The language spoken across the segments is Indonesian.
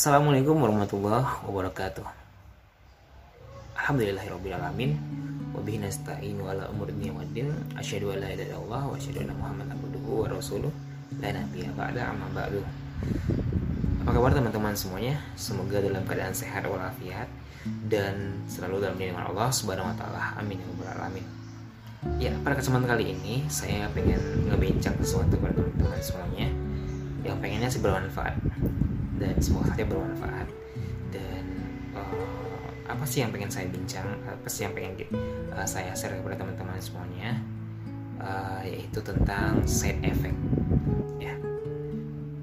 Assalamualaikum warahmatullahi wabarakatuh. Alhamdulillahirrabbilalamin Wabihi nasta'inu ala umur dunia waddin Asyadu la ilaha illallah Wa asyadu anna muhammad abduhu wa rasuluh. La nabiya ba'da amma ba'du. Apa kabar teman-teman semuanya? Semoga dalam keadaan sehat walafiat Dan selalu dalam lindungan Allah subhanahu wa ta'ala. Amin ya alamin. Ya, pada kesempatan kali ini Saya pengen ngebincang sesuatu pada teman-teman semuanya Yang pengennya sih bermanfaat Dan semoga saja bermanfaat. Dan uh, apa sih yang pengen saya bincang apa sih yang pengen uh, saya share kepada teman-teman semuanya? Uh, yaitu tentang side effect. Ya.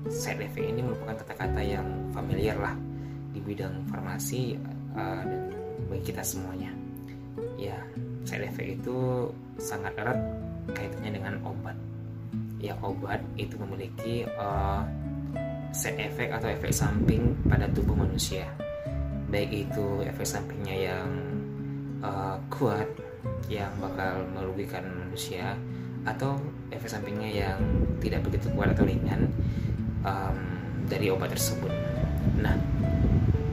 Side effect ini merupakan kata-kata yang familiar lah di bidang farmasi uh, dan bagi kita semuanya. Ya side effect itu sangat erat kaitannya dengan obat. Ya obat itu memiliki uh, side effect atau efek samping pada tubuh manusia baik itu efek sampingnya yang uh, kuat yang bakal merugikan manusia atau efek sampingnya yang tidak begitu kuat atau ringan um, dari obat tersebut. Nah,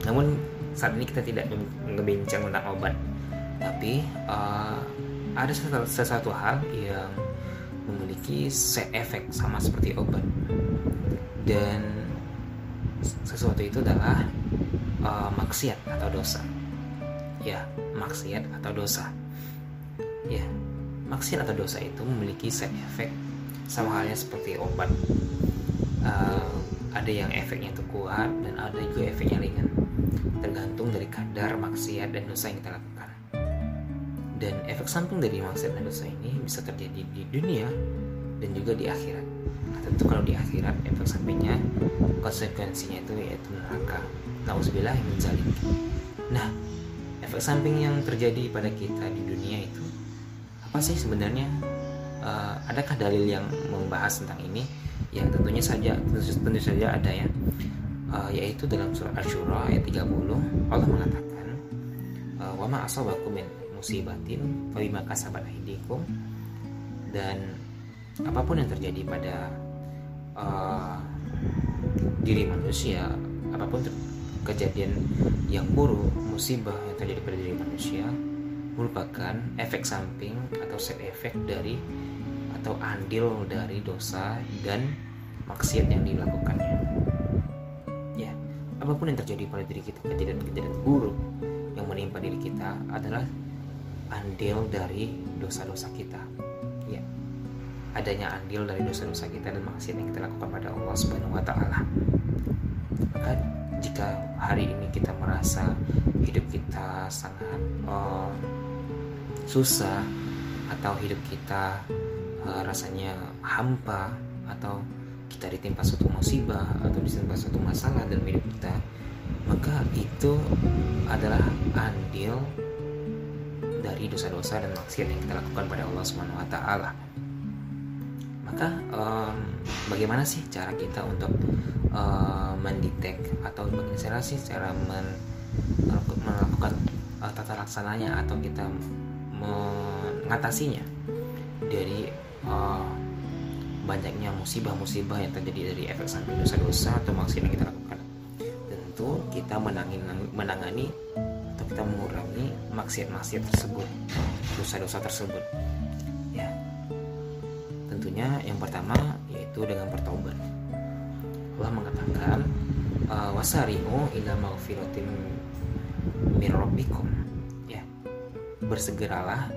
namun saat ini kita tidak ngebincang tentang obat, tapi uh, ada sesuatu, sesuatu hal yang memiliki side effect sama seperti obat dan sesuatu itu adalah uh, maksiat atau dosa. Ya maksiat atau dosa. Ya maksiat atau dosa itu memiliki side effect sama halnya seperti obat. Uh, ada yang efeknya itu kuat dan ada juga efeknya ringan. Tergantung dari kadar maksiat dan dosa yang kita lakukan. Dan efek samping dari maksiat dan dosa ini bisa terjadi di dunia dan juga di akhirat tentu kalau di akhirat efek sampingnya konsekuensinya itu yaitu neraka Nauzubillah min zalik. Nah, efek samping yang terjadi pada kita di dunia itu apa sih sebenarnya? Uh, adakah dalil yang membahas tentang ini? Yang tentunya saja tentu, tentu saja ada ya. Uh, yaitu dalam surat Asy-Syura ayat 30 Allah mengatakan wa ma asabakum min musibatin fa bima kasabat dan apa pun yang terjadi pada uh, diri manusia apa pun kejadian yang buruk, musibah yang terjadi pada diri manusia merupakan efek samping atau side effect dari atau andil dari dosa dan maksiat yang dilakukannya. Ya, apa pun yang terjadi pada diri kita, kejadian-kejadian buruk yang menimpa diri kita adalah andil dari dosa-dosa kita. Ya, adanya andil dari dosa-dosa kita dan maksiat yang kita lakukan pada Allah Subhanahu wa taala. Maka jika hari ini kita merasa hidup kita sangat uh, susah atau hidup kita uh, rasanya hampa atau kita ditimpa suatu musibah atau ditimpa suatu masalah dalam hidup kita maka itu adalah andil dari dosa-dosa dan maksiat yang kita lakukan pada Allah Subhanahu wa taala. Maka um, bagaimana sih cara kita untuk uh, mendetek atau sih cara men, melakukan uh, tata laksananya atau kita mengatasinya dari uh, banyaknya musibah-musibah yang terjadi dari efek samping dosa-dosa atau maksiat yang kita lakukan. Tentu kita menangani, menangani atau kita mengurangi maksiat-maksiat tersebut, dosa-dosa tersebut. Ya, tentunya yang pertama yaitu dengan bertobat Allah mengatakan uh, wasari'u ila maghfiratin min rabbikum. Ya bersegeralah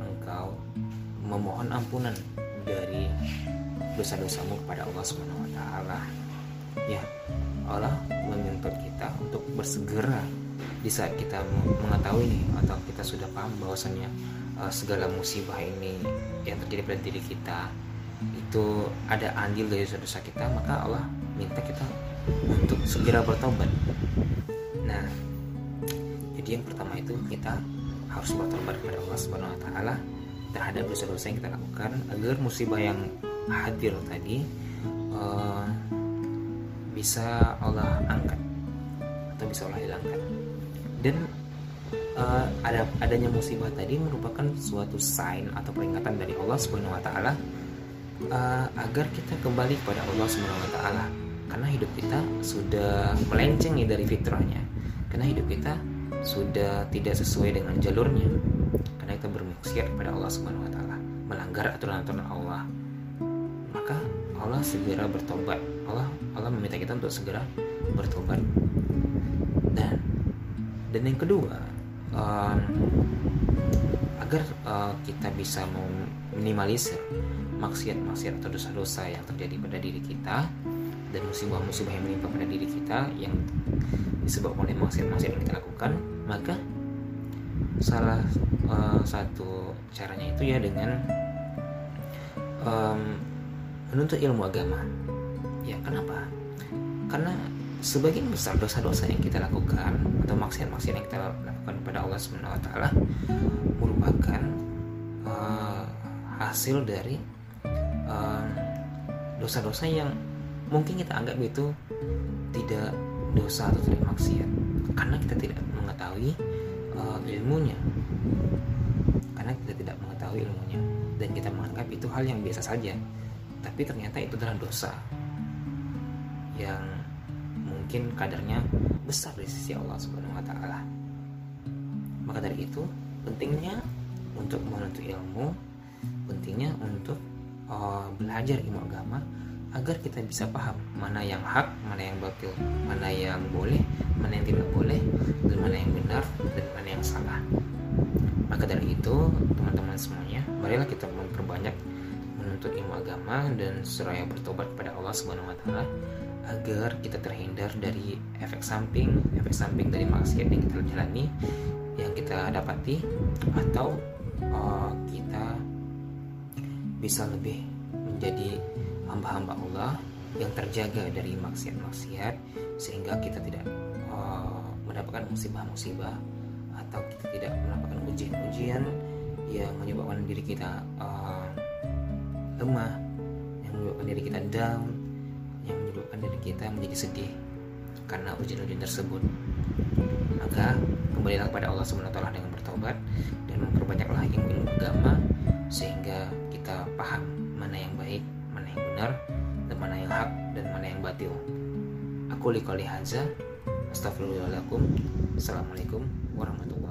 engkau memohon ampunan dari dosa-dosamu kepada Allah Subhanahu wa taala. Ya Allah menuntut kita untuk bersegera di saat kita mengetahui nih atau kita sudah paham bahwasannya uh, segala musibah ini yang terjadi pada diri kita itu ada andil dari dosa-dosa kita maka Allah minta kita untuk segera bertobat nah jadi yang pertama itu kita harus bertobat kepada Allah Subhanahu Wa Taala terhadap dosa-dosa yang kita lakukan agar musibah yang hadir tadi uh, bisa Allah angkat atau bisa Allah hilangkan. Dan uh, ada adanya musibah tadi merupakan suatu sign atau peringatan dari Allah Subhanahu Wa Taala uh, agar kita kembali kepada Allah Subhanahu Taala. Karena hidup kita sudah melenceng nih dari fitrahnya. Karena hidup kita sudah tidak sesuai dengan jalurnya. Karena kita bermaksiat kepada Allah Subhanahu taala melanggar aturan-aturan Allah. Maka Allah segera bertobat. Allah Allah meminta kita untuk segera bertobat. Dan dan yang kedua um, agar uh, kita bisa meminimalisir maksiat-maksiat atau dosa-dosa yang terjadi pada diri kita dan musibah-musibah yang menimpa pada diri kita yang disebabkan oleh maksiat-maksiat yang kita lakukan maka salah uh, satu caranya itu ya dengan um, menuntut ilmu agama. Ya kenapa? Karena sebagian besar dosa-dosa yang kita lakukan atau maksiat-maksiat yang kita lakukan kepada Allah taala merupakan uh, hasil dari dosa-dosa uh, yang mungkin kita anggap itu tidak dosa atau tidak maksiat. Karena kita tidak mengetahui uh, ilmunya. Karena kita tidak mengetahui ilmunya. Dan kita menganggap itu hal yang biasa saja. Tapi ternyata itu adalah dosa yang mungkin kadarnya besar di sisi Allah Subhanahu wa taala. Maka dari itu, pentingnya untuk menuntut ilmu, pentingnya untuk uh, belajar ilmu agama agar kita bisa paham mana yang hak, mana yang batil, mana yang boleh, mana yang tidak boleh, dan mana yang benar dan mana yang salah. Maka dari itu, teman-teman semuanya, marilah kita memperbanyak menuntut ilmu agama dan seraya bertobat kepada Allah Subhanahu wa taala agar kita terhindar dari efek samping efek samping dari maksiat yang kita jalani yang kita dapati atau uh, kita bisa lebih menjadi hamba-hamba Allah yang terjaga dari maksiat-maksiat sehingga kita tidak uh, mendapatkan musibah-musibah atau kita tidak mendapatkan ujian-ujian yang menyebabkan diri kita uh, lemah yang menyebabkan diri kita down yang menyebabkan diri kita menjadi sedih karena ujian-ujian tersebut. Maka kembalilah kepada Allah SWT dengan bertobat dan memperbanyaklah ilmu sehingga kita paham mana yang baik, mana yang benar, dan mana yang hak dan mana yang batil. Aku likoli haza. Astagfirullahaladzim. Assalamualaikum warahmatullahi